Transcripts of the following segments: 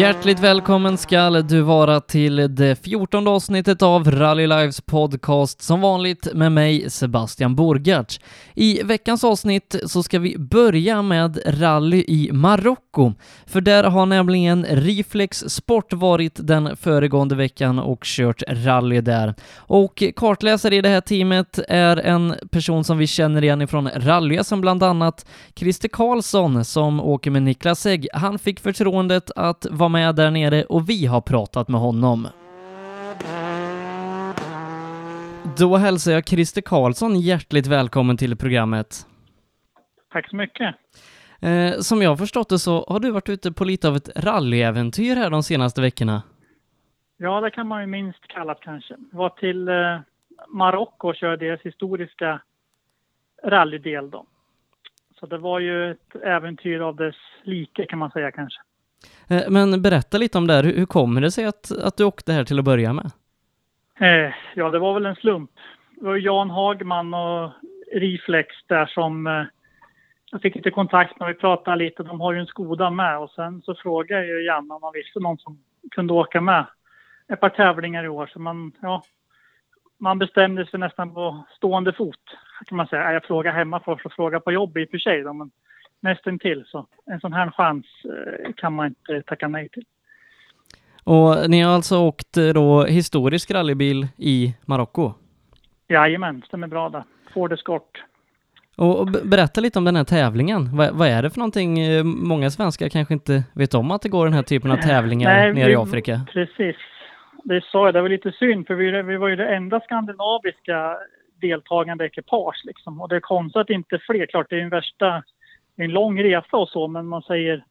Hjärtligt välkommen skall du vara till det fjortonde avsnittet av Rally Lives podcast, som vanligt med mig Sebastian Borgartz. I veckans avsnitt så ska vi börja med rally i Marocko, för där har nämligen Reflex Sport varit den föregående veckan och kört rally där. Och kartläsare i det här teamet är en person som vi känner igen ifrån rally som bland annat Christer Karlsson som åker med Niklas Egg. Han fick förtroendet att vara med där nere och vi har pratat med honom. Då hälsar jag Christer Karlsson hjärtligt välkommen till programmet. Tack så mycket. Eh, som jag har förstått det så har du varit ute på lite av ett rallyäventyr här de senaste veckorna. Ja, det kan man ju minst kalla det kanske. Jag var till eh, Marocko och körde deras historiska rallydel då. Så det var ju ett äventyr av dess like kan man säga kanske. Eh, men berätta lite om det här. Hur kommer det sig att, att du åkte här till att börja med? Eh, ja, det var väl en slump. Det var Jan Hagman och Reflex där som eh, jag fick lite kontakt med. Vi pratade lite. De har ju en Skoda med och sen så frågade jag Jan om han visste någon som kunde åka med ett par tävlingar i år. Så man, ja, man bestämde sig nästan på stående fot kan man säga. Jag frågade hemma först och frågade på jobb i och för sig. Då, men nästan till så en sån här chans eh, kan man inte tacka nej till. Och ni har alltså åkt eh, då historisk rallybil i Marocko? Jajamän, stämmer bra där. Ford Escort. Och berätta lite om den här tävlingen. Vad, vad, är det för någonting? Eh, många svenskar kanske inte vet om att det går den här typen av tävlingar Nej, nere i Afrika. Precis. Det sa jag, det var lite synd för vi, vi var ju det enda skandinaviska deltagande ekipage liksom. Och det är konstigt att inte fler, klart det är en värsta en lång resa och så, men man säger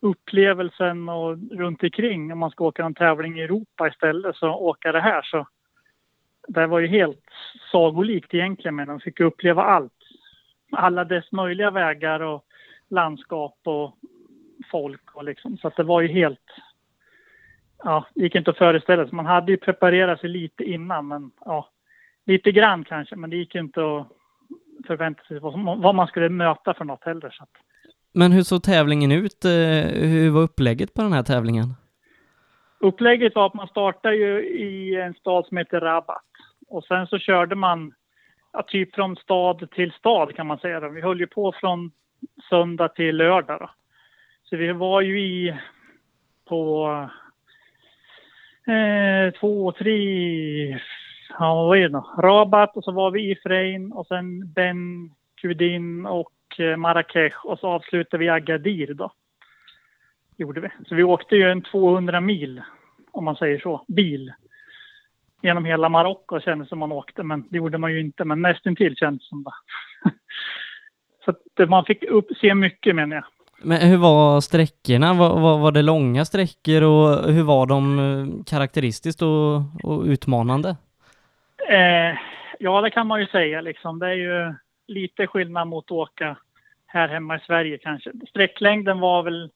upplevelsen och runt omkring om man ska åka en tävling i Europa istället så åka det här så det var ju helt sagolikt egentligen men de fick uppleva allt. Alla dess möjliga vägar och landskap och folk och liksom så att det var ju helt ja, det gick inte att föreställa sig. Man hade ju preparerat sig lite innan men ja, lite grann kanske men det gick inte att förvänta sig vad man skulle möta för något heller. Så. Men hur såg tävlingen ut? Eh, hur var upplägget på den här tävlingen? Upplägget var att man startade ju i en stad som heter Rabat. Och sen så körde man ja, typ från stad till stad kan man säga. Vi höll ju på från söndag till lördag. Då. Så vi var ju i på eh, två, tre, ja, vad var det då? Rabat och så var vi i Frein och sen Ben Kudin och eh, Marrakech och så avslutade vi Agadir då. Gjorde vi. Så vi åkte ju en 200 mil, om man säger så, bil. Genom hela Marocko kändes som man åkte, men det gjorde man ju inte. Men nästintill kändes som det. så att eh, man fick upp, se mycket menar jag. Men hur var sträckorna? Var, var, var det långa sträckor och hur var de eh, karaktäristiskt och, och utmanande? Eh, ja, det kan man ju säga liksom. Det är ju lite skillnad mot att åka här hemma i Sverige kanske. Sträcklängden var väl,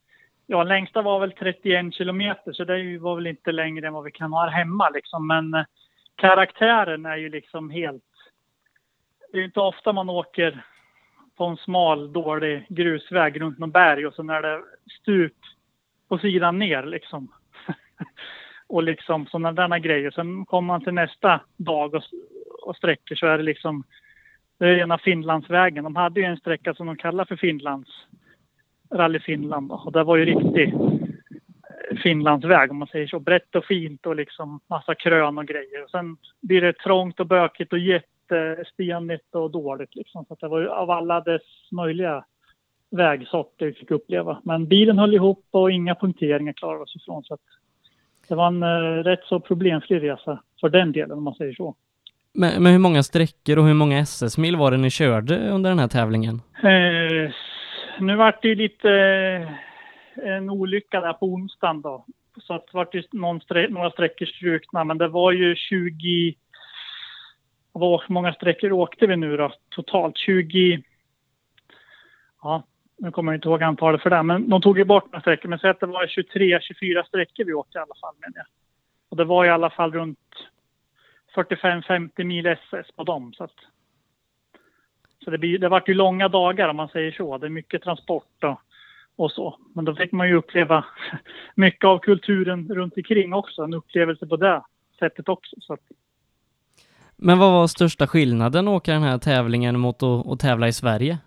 ja längsta var väl 31 kilometer så det var väl inte längre än vad vi kan ha här hemma liksom. Men eh, karaktären är ju liksom helt, det är inte ofta man åker på en smal dålig grusväg runt någon berg och så när det stup på sidan ner liksom. och liksom sådana där grejer. Sen kommer man till nästa dag och, och sträcker så är det liksom det är rena Finlandsvägen. De hade ju en sträcka som de kallar för Finlands Rally Finland då. och det var ju riktig eh, Finlandsväg om man säger så. Brett och fint och liksom massa krön och grejer. Och sen blir det trångt och bökigt och jättestenigt och dåligt liksom. Så det var ju av alla dess möjliga vägsorter vi fick uppleva. Men bilen höll ihop och inga punkteringar klarade oss ifrån. Så att det var en uh, rätt så problemfri resa för den delen om man säger så. Men, men hur många sträckor och hur många SS-mil var det ni körde under den här tävlingen? Eh, nu vart det lite eh, en olycka där på onsdagen då. Så att det vart ju strä några sträckor strukna, men det var ju 20... Vad många sträckor åkte vi nu då totalt? 20... Ja, nu kommer jag inte ihåg antalet för det, men de tog ju bort några sträckor. Men säg att det var 23-24 sträckor vi åkte i alla fall menar jag. Och det var i alla fall runt 45-50 mil SS på dem. Så, att, så det, blir, det vart ju långa dagar om man säger så. Det är mycket transport och och så. Men då fick man ju uppleva mycket av kulturen runt omkring också, en upplevelse på det sättet också. Så att... Men vad var största skillnaden att åka den här tävlingen mot att, att tävla i Sverige?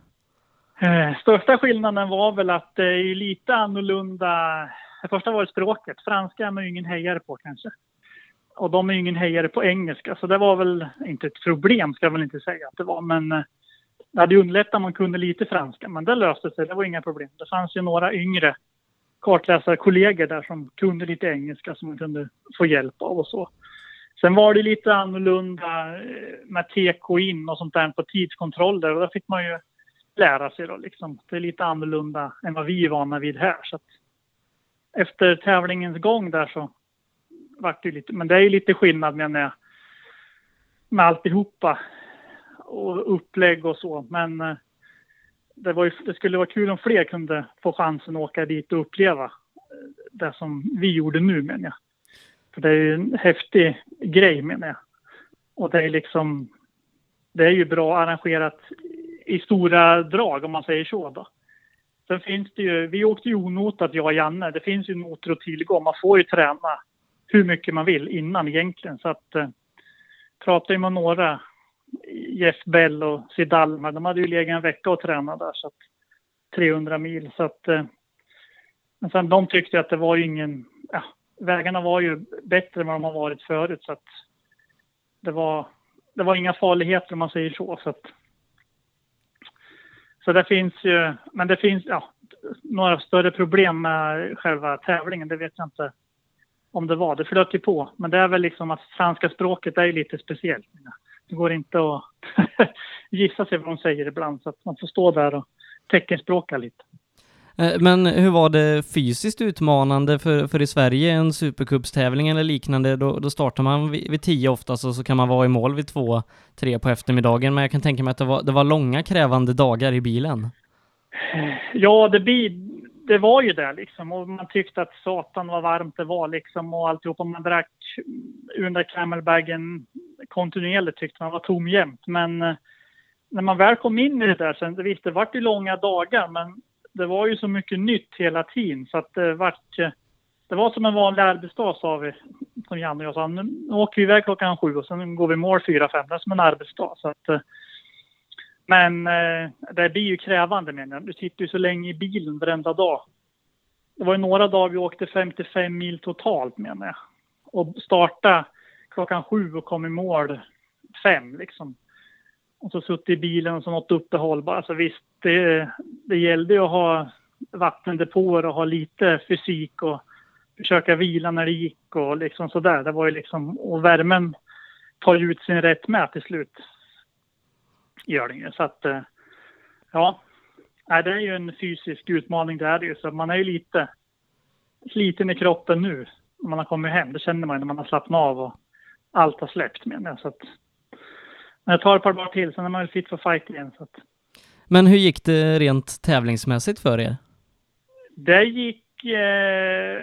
Eh, största skillnaden var väl att det är lite annorlunda. Det första var språket. Franska är man ju ingen hejare på kanske. Och de är ju ingen hejare på engelska, så det var väl inte ett problem ska jag väl inte säga att det var. Men eh, det hade underlättat om man kunde lite franska, men det löste sig. Det var inga problem. Det fanns ju några yngre kartläsarkollegor där som kunde lite engelska som man kunde få hjälp av och så. Sen var det lite annorlunda eh, med TK in och sånt där på tidskontroller och där fick man ju lära sig då liksom. Det är lite annorlunda än vad vi är vana vid här. Så att efter tävlingens gång där så vart det lite, men det är ju lite skillnad menar jag med alltihopa och upplägg och så. Men eh, det, var ju, det skulle vara kul om fler kunde få chansen att åka dit och uppleva eh, det som vi gjorde nu menar jag. För det är ju en häftig grej menar jag. Och det är liksom, det är ju bra arrangerat i stora drag om man säger så då. Sen finns det ju, vi åkte ju onotat jag och Janne. Det finns ju noter att tillgå. Man får ju träna hur mycket man vill innan egentligen. Så att eh, pratar ju med några, Jeff Bell och Sid Almar, de hade ju legat en vecka och tränat där. Så att 300 mil. Så att, eh, men sen de tyckte att det var ju ingen, ja, vägarna var ju bättre än vad de har varit förut. Så att det var, det var inga farligheter om man säger så. Så, att, så det finns ju, men det finns ja, några större problem med själva tävlingen, det vet jag inte om det var. Det flöt ju på. Men det är väl liksom att franska språket är lite speciellt. Det går inte att gissa sig vad de säger ibland, så att man får stå där och teckenspråka lite. Eh, men hur var det fysiskt utmanande för, för i Sverige, en supercupstävling eller liknande, då, då startar man vid, vid tio oftast och så kan man vara i mål vid två, tre på eftermiddagen. Men jag kan tänka mig att det var, det var långa krävande dagar i bilen. Ja, det, blir, det var ju det liksom och man tyckte att satan vad varmt det var liksom och alltihopa. Man drack ur den där camelbagen kontinuerligt tyckte man var tom jämt. Men eh, när man väl kom in i det där sen, visst det vart ju långa dagar men det var ju så mycket nytt hela tiden så att det vart det var som en vanlig arbetsdag sa vi, som Janne och jag sa. Nu åker vi iväg klockan sju och sen går vi mål fyra, fem. Det är som en arbetsdag. Så att, men eh, det blir ju krävande menar jag. Du sitter ju så länge i bilen varenda dag. Det var ju några dagar vi åkte 55 mil totalt menar jag. Och starta klockan sju och kom i mål fem liksom. Och så suttit i bilen och så något uppehåll. Alltså visst, det, det gällde ju att ha vattendepåer och ha lite fysik och försöka vila när det gick och liksom sådär. Det var ju liksom, och värmen tar ju ut sin rätt med till slut. Gör den ju. Så att, eh, ja. Nej, det är ju en fysisk utmaning det är det ju. Så man är ju lite sliten i kroppen nu när man har kommit hem. Det känner man ju när man har slappnat av och allt har släppt menar jag. Så att, men jag tar ett par dagar till, sen är man väl fit for fight igen. Så att. Men hur gick det rent tävlingsmässigt för er? Det gick... Eh,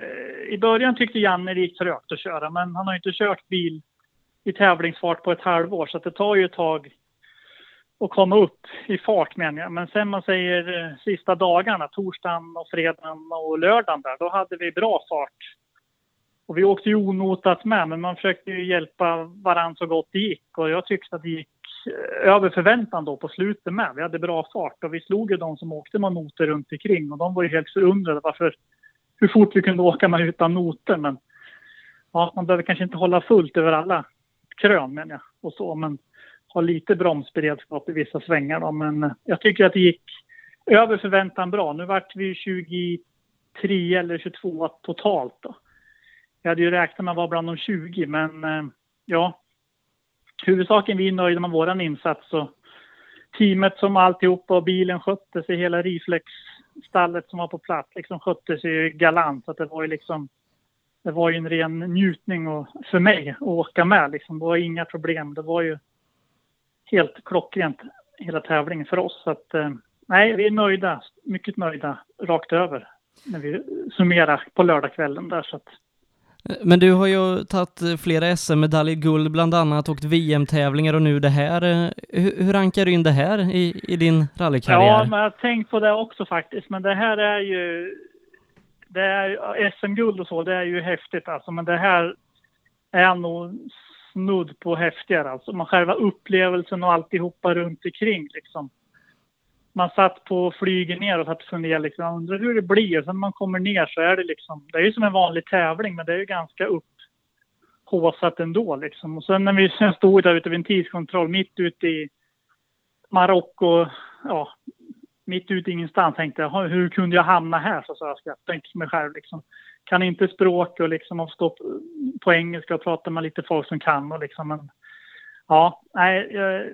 I början tyckte Janne det gick trögt att köra, men han har ju inte kört bil i tävlingsfart på ett halvår, så det tar ju ett tag att komma upp i fart menar jag. Men sen man säger eh, sista dagarna, torsdagen och fredagen och lördagen där, då hade vi bra fart. Och vi åkte ju onotat med, men man försökte ju hjälpa varandra så gott det gick. Och jag tyckte att det gick eh, över förväntan då på slutet med. Vi hade bra fart och vi slog ju de som åkte med noter runt omkring och de var ju helt förundrade varför, hur fort vi kunde åka med utan noter. Men ja, man behöver kanske inte hålla fullt över alla krön menar jag och så, men ha lite bromsberedskap i vissa svängar då. Men eh, jag tycker att det gick över förväntan bra. Nu vart vi 23 eller 22 totalt då. Jag hade ju räknat med att vara bland de 20, men eh, ja. Huvudsaken vi är nöjda med våran insats och teamet som alltihopa och bilen skötte sig, hela Riflex-stallet som var på plats liksom skötte sig galant. Så att det var ju liksom, det var ju en ren njutning och, för mig att åka med liksom. Det var inga problem. Det var ju helt klockrent hela tävlingen för oss. Så att, eh, nej, vi är nöjda, mycket nöjda rakt över när vi summerar på lördagskvällen där. Så att, men du har ju tagit flera SM-medaljer, guld bland annat, åkt VM-tävlingar och nu det här. Hur, hur rankar du in det här i, i din rallykarriär? Ja, men jag har tänkt på det också faktiskt. Men det här är ju... Det är SM-guld och så, det är ju häftigt alltså. Men det här är nog snudd på häftigare alltså. Man själva upplevelsen och alltihopa runt omkring liksom. Man satt på flyget ner och satt och funderade liksom, undrar hur det blir. Och sen när man kommer ner så är det liksom, det är ju som en vanlig tävling men det är ju ganska upphåsat ändå liksom. Och sen när vi sen stod där ute vid en tidskontroll mitt ute i Marocko, ja, mitt ute i ingenstans tänkte jag, hur kunde jag hamna här? Så sa jag skratt, till mig själv liksom. Kan inte språk och liksom och stå på engelska och prata med lite folk som kan och liksom. Men, ja, nej, jag,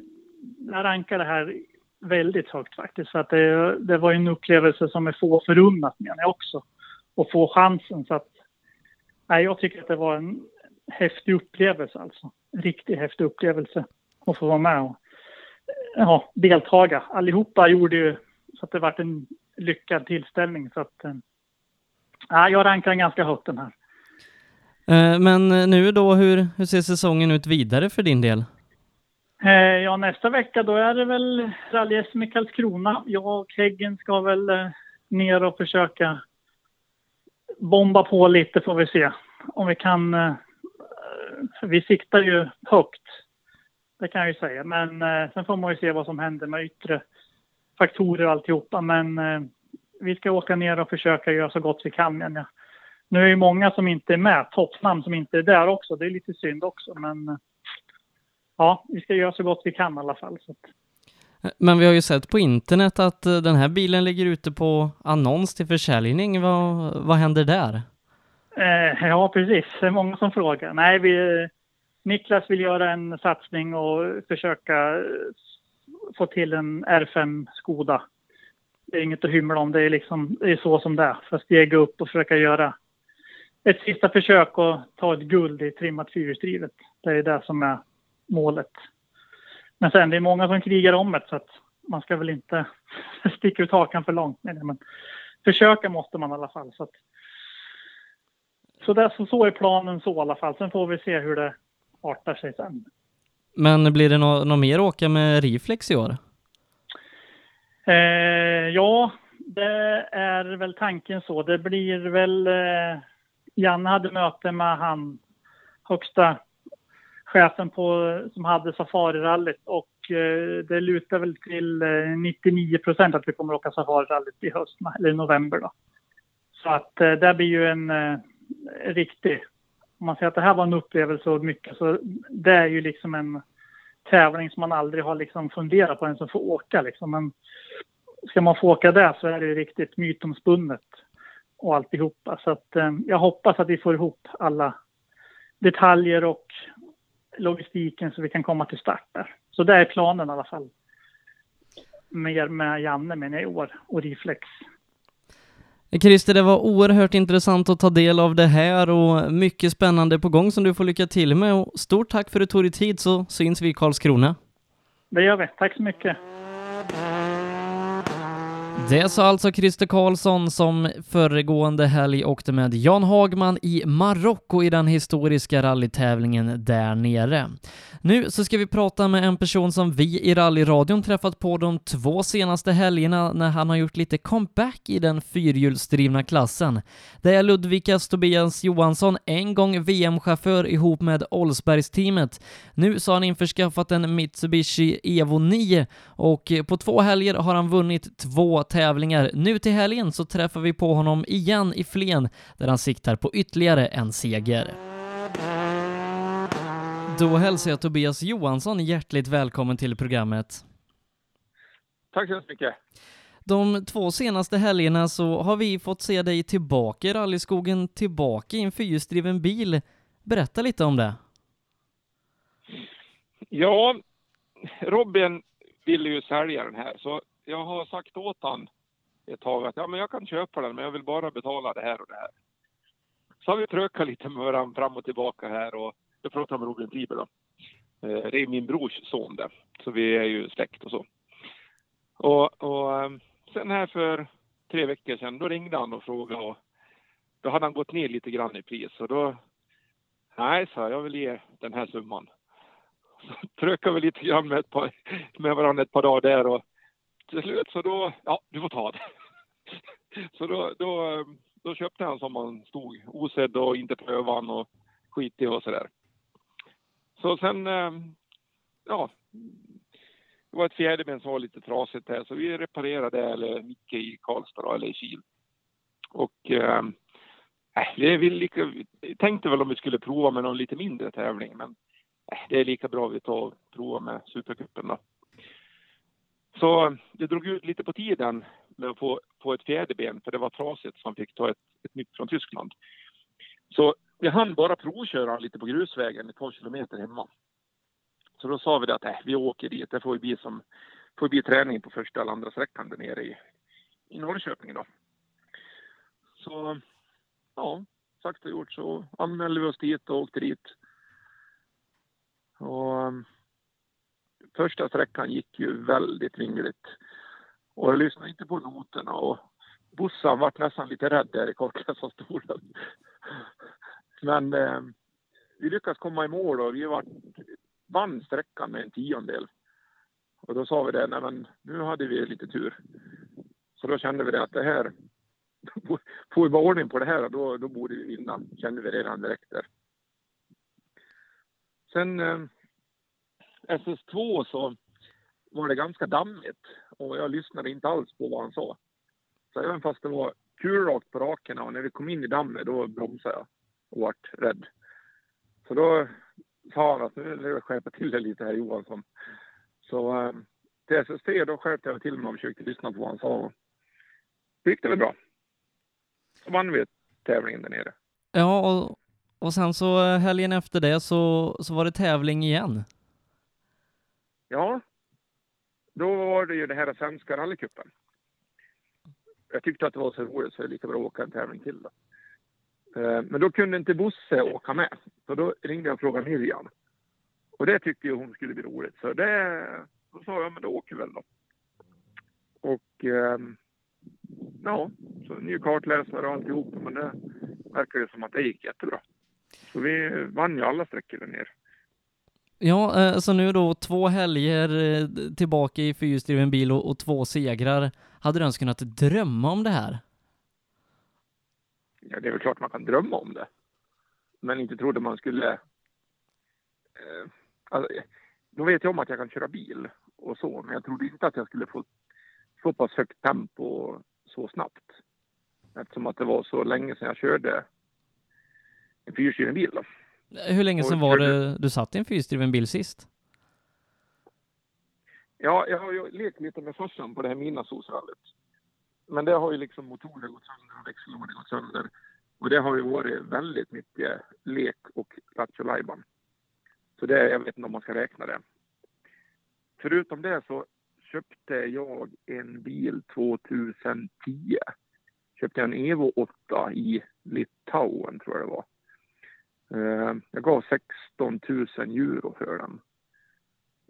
jag rankar det här väldigt högt faktiskt. För att det, det var en upplevelse som är få förunnat menar jag också. Och få chansen så att, nej, jag tycker att det var en häftig upplevelse alltså. En riktigt häftig upplevelse att få vara med och ja, deltaga. Allihopa gjorde ju så att det vart en lyckad tillställning. Så att, eh, ja, jag rankar ganska högt den här. Eh, men eh, nu då, hur, hur ser säsongen ut vidare för din del? Eh, ja, nästa vecka då är det väl rally-SM i Karlskrona. Jag och Häggen ska väl eh, ner och försöka bomba på lite får vi se. Om vi kan... Eh, vi siktar ju högt. Det kan jag ju säga. Men eh, sen får man ju se vad som händer med yttre faktorer och alltihopa. Men eh, vi ska åka ner och försöka göra så gott vi kan. Men, ja. Nu är det många som inte är med, toppnamn som inte är där också. Det är lite synd också. Men eh, ja, vi ska göra så gott vi kan i alla fall. Men vi har ju sett på internet att eh, den här bilen ligger ute på annons till försäljning. Vad, vad händer där? Eh, ja, precis. Det är många som frågar. Nej, vi, Niklas vill göra en satsning och försöka få till en R5 Skoda. Det är inget att hymla om, det är, liksom, det är så som det är. För att stega upp och försöka göra ett sista försök och ta ett guld i trimmat fyrhjulsdrivet. Det är det som är målet. Men sen, det är många som krigar om det så att man ska väl inte sticka ut hakan för långt. Men försöka måste man i alla fall. Så, att, så, där, så, så är planen så i alla fall. Sen får vi se hur det artar sig sen. Men blir det något nå mer åka med Riflex i år? Eh, ja, det är väl tanken så. Det blir väl... Eh, Janne hade möte med han högsta chefen på, som hade Safarirallyt och eh, det lutar väl till eh, 99 procent att vi kommer att åka Safarirallyt i höst, eller i november då. Så att eh, det blir ju en eh, riktig om man säger att det här var en upplevelse och mycket, så det är ju liksom en tävling som man aldrig har liksom funderat på ens att få åka liksom. Men ska man få åka där så är det ju riktigt mytomspunnet och alltihopa. Så att eh, jag hoppas att vi får ihop alla detaljer och logistiken så vi kan komma till start där. Så det är planen i alla fall. Mer med Janne menar jag i år och Reflex. Christer, det var oerhört intressant att ta del av det här och mycket spännande på gång som du får lycka till med. Och stort tack för att du tog dig tid så syns vi i Karlskrona. Det gör vi. Tack så mycket. Det sa alltså, alltså Christer Karlsson som föregående helg åkte med Jan Hagman i Marocko i den historiska rallytävlingen där nere. Nu så ska vi prata med en person som vi i rallyradion träffat på de två senaste helgerna när han har gjort lite comeback i den fyrhjulsdrivna klassen. Det är Ludvikas Tobias Johansson, en gång VM-chaufför ihop med Olsbergsteamet. Nu så har han införskaffat en Mitsubishi Evo 9 och på två helger har han vunnit två tävlingar. Nu till helgen så träffar vi på honom igen i Flen där han siktar på ytterligare en seger. Då hälsar jag Tobias Johansson hjärtligt välkommen till programmet. Tack så mycket. De två senaste helgerna så har vi fått se dig tillbaka i rallyskogen, tillbaka i en fyrhjulsdriven bil. Berätta lite om det. Ja, Robin ville ju sälja den här, så jag har sagt åt han ett tag att ja, men jag kan köpa den, men jag vill bara betala det här och det här. Så har vi trökat lite med varandra fram och tillbaka här och jag pratar med Robin Friber då. Eh, det är min brors son där, så vi är ju släkt och så. Och, och ehm, sen här för tre veckor sedan, då ringde han och frågade och då hade han gått ner lite grann i pris och då Nej, så jag vill ge den här summan. Så trökade vi lite grann med, ett par, med varandra ett par dagar där och till slut så då, ja, du får ta det. Så då, då, då köpte han som han stod osedd och inte prövan och skitig och sådär. Så sen, eh, ja, det var ett fjäderben som var lite trasigt där så vi reparerade det, eller Micke i Karlstad eller i Kil. Och eh, eh vi, vi tänkte väl om vi skulle prova med någon lite mindre tävling men äh, det är lika bra vi tar och provar med Supercupen då. Så det drog ut lite på tiden med att få, få ett fjäderben för det var trasigt så man fick ta ett, ett nytt från Tyskland. Så vi hann bara provköra lite på grusvägen ett par kilometer hemma. Så då sa vi det att äh, vi åker dit, det får bli som får bli träning på första eller andra sträckan där nere i, i Norrköping då. Så ja, sagt och gjort så anmälde vi oss dit och åkte dit. Och första sträckan gick ju väldigt vingligt. Och jag lyssnade inte på noterna och Bossan vart nästan lite rädd där i kortläsarstolen. Men eh, vi lyckades komma i mål och vi var, vann sträckan med en tiondel. Och då sa vi det, nej men nu hade vi lite tur. Så då kände vi det att det här, får vi bara ordning på det här då, då borde vi vinna, kände vi redan direkt där. Sen eh, SS2 så var det ganska dammigt och jag lyssnade inte alls på vad han sa. Så även fast det var kul rakt på raken och när vi kom in i dammet då bromsade jag och vart rädd. Så då sa han att nu vill jag skärpa till det lite här Johansson. Så eh, till SS3 då skärpte jag till mig och försökte lyssna på vad han sa. Och Det gick det väl bra. Så vann vi tävlingen där nere. Ja, och, och sen så helgen efter det så, så var det tävling igen. Ja, då var det ju det här svenska rallycupen. Jag tyckte att det var så roligt så det är lika bra att åka en tävling till då. Eh, men då kunde inte Bosse åka med. Så då ringde jag och frågade Miriam. Och det tyckte ju hon skulle bli roligt. Så det, då sa jag, men då åker vi väl då. Och ehm, ja, så ny kartläsare och alltihop. Men det verkar ju som att det gick jättebra. Så vi vann ju alla sträckor där nere. Ja, eh, så nu då två helger eh, tillbaka i fyrhjulsdriven bil och, och, två segrar. Hade du ens kunnat drömma om det här? Ja, det är väl klart man kan drömma om det. Men inte trodde man skulle... Eh, alltså, då vet jag om att jag kan köra bil och så, men jag trodde inte att jag skulle få så pass högt tempo så snabbt. Eftersom att det var så länge sedan jag körde en fyrhjulsdriven bil. Då. Hur länge sedan var det du satt i en fyrhjulsdriven bil sist? Ja, jag har ju lekt lite med farsan på det här Midnattssolsrallyt. Men det har ju liksom motorer gått sönder och växellådor gått sönder. Och det har ju varit väldigt mycket lek och Lattjo Så det, jag vet inte om man ska räkna det. Förutom det så köpte jag en bil 2010. Köpte en Evo 8 i Litauen tror jag det var. Eh, jag gav 16 000 euro för den.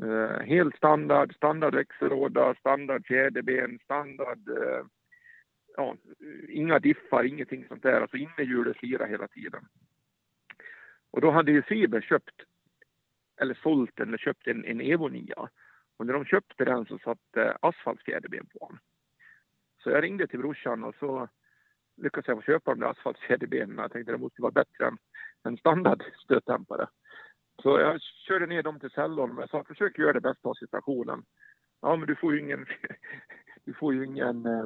Eh, helt standard, standard växellåda, standard fjäderben, standard... Eh, ja, inga diffar, ingenting sånt där. Alltså innerhjulet slirade hela tiden. Och då hade ju Fiber köpt, eller sålt eller köpt en, en Evo 9. Och när de köpte den så satt asfaltfjäderben på den. Så jag ringde till brorsan och så lyckades jag få köpa de där asfaltfjäderbenen. Jag tänkte det måste vara bättre än en standard stötdämpare. Så jag körde ner dem till cellon och sa försök göra det bästa av situationen. Ja, men du får ju ingen, du får ju ingen eh,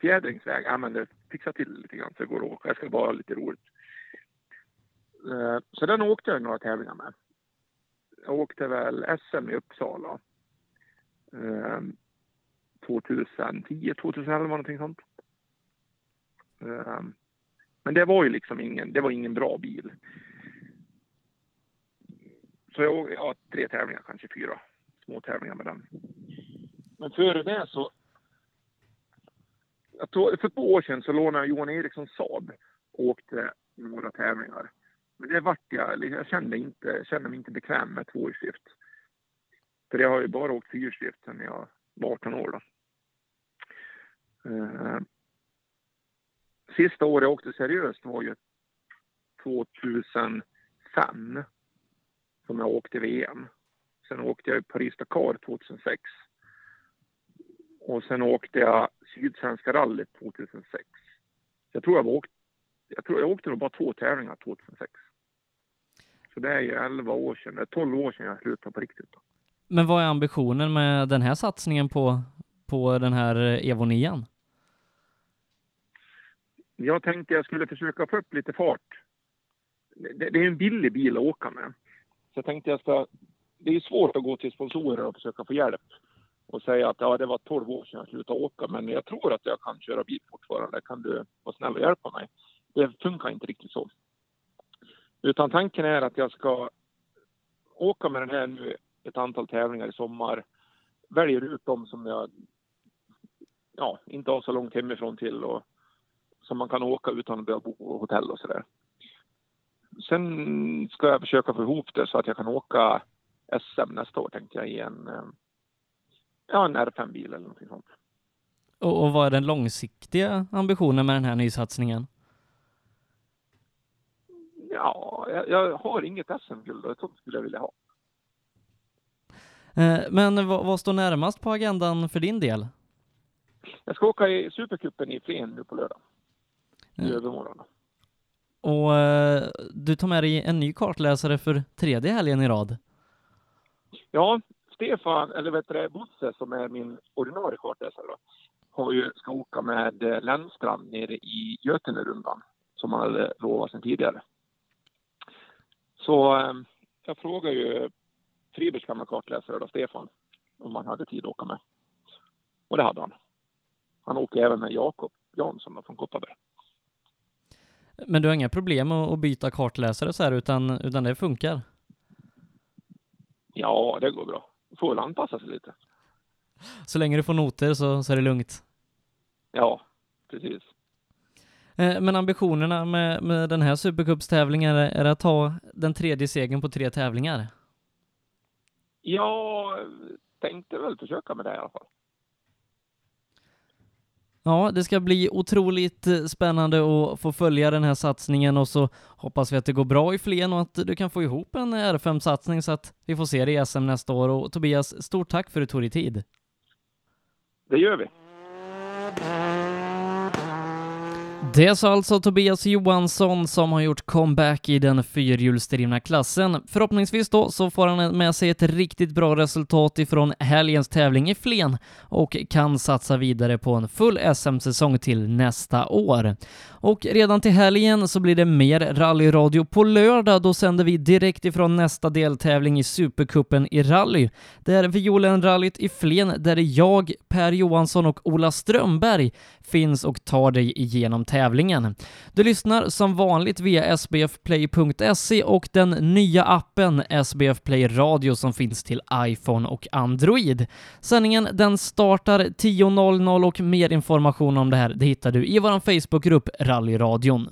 fjädringsväg. Ja, men eh, det fixar till lite grann så det går att åka. Jag ska bara ha lite roligt. Eh, så den åkte jag några tävlingar med. Jag åkte väl SM i Uppsala. Eh, 2010, 2011 någonting sånt. Eh, men det var ju liksom ingen, det var ingen bra bil. Så jag ja, tre tävlingar, kanske fyra små tävlingar med den. Men före det så... för två år sedan så lånade jag Johan Eriksson Saab och åkte några tävlingar. Men det vart jag, jag kände, inte, kände mig inte bekväm med tvåhjulsdrift. För jag har ju bara åkt fyrhjulsdrift sedan jag var 18 år. Då. Eh, Sista året jag åkte seriöst var ju 2005 som jag åkte VM. Sen åkte jag Paris-Dakar 2006. Och sen åkte jag Sydsvenska rallyt 2006. Jag tror jag åkt, jag tror jag åkte nog bara två tävlingar 2006. Så det är ju 11 år sedan, det är 12 år sedan jag slutade på riktigt. Men vad är ambitionen med den här satsningen på, på den här Evo 9? Jag tänkte jag skulle försöka få upp lite fart. Det, det är en billig bil att åka med. Så jag tänkte jag ska... Det är svårt att gå till sponsorer och försöka få hjälp och säga att ja, det var 12 år sedan jag slutade åka, men jag tror att jag kan köra bil fortfarande. Kan du vara snäll och hjälpa mig? Det funkar inte riktigt så. Utan tanken är att jag ska åka med den här nu ett antal tävlingar i sommar. Väljer ut dem som jag ja, inte har så långt hemifrån till och som man kan åka utan att behöva bo på hotell och sådär. Sen ska jag försöka få ihop det så att jag kan åka SM nästa år tänkte jag i en, eh, ja, en R5-bil eller någonting sånt. Och, och vad är den långsiktiga ambitionen med den här nysatsningen? Ja, jag, jag har inget SM-guld och ett sånt skulle jag vilja ha. Eh, men vad, vad, står närmast på agendan för din del? Jag ska åka i Supercupen i Flen nu på lördag. I övermorgon. Och eh, du tar med dig en ny kartläsare för tredje helgen i rad. Ja, Stefan, eller vet du Bosse som är min ordinarie kartläsare då, har ju, ska åka med eh, Lennstrand nere i Götenerundan som han hade lovat sedan tidigare. Så eh, jag frågar ju Fribergs gamla kartläsare då, Stefan, om han hade tid att åka med. Och det hade han. Han åker även med Jakob Jansson från Kopparberg. Men du har inga problem att byta kartläsare så här, utan, utan det funkar? Ja, det går bra. Får väl anpassa sig lite. Så länge du får noter så, så är det lugnt? Ja, precis. Eh, men ambitionerna med, med den här Supercupstävlingen är, är att ta den tredje segern på tre tävlingar? Jag tänkte väl försöka med det i alla fall. Ja, det ska bli otroligt eh, spännande att få följa den här satsningen och så hoppas vi att det går bra i Flen och att du kan få ihop en eh, R5-satsning så att vi får se dig i SM nästa år. Och Tobias, stort tack för att du tog dig tid. Det gör vi. Det sa alltså Tobias Johansson som har gjort comeback i den fyrhjulsdrivna klassen. Förhoppningsvis då så får han med sig ett riktigt bra resultat ifrån helgens tävling i Flen och kan satsa vidare på en full SM-säsong till nästa år. Och redan till helgen så blir det mer rallyradio på lördag. Då sänder vi direkt ifrån nästa deltävling i Supercupen i rally. Det är Violenrallyt i Flen där jag, Per Johansson och Ola Strömberg finns och tar dig igenom tävlingen. Du lyssnar som vanligt via sbfplay.se och den nya appen SBF Play Radio som finns till iPhone och Android. Sändningen den startar 10.00 och mer information om det här det hittar du i vår Facebookgrupp Rallyradion.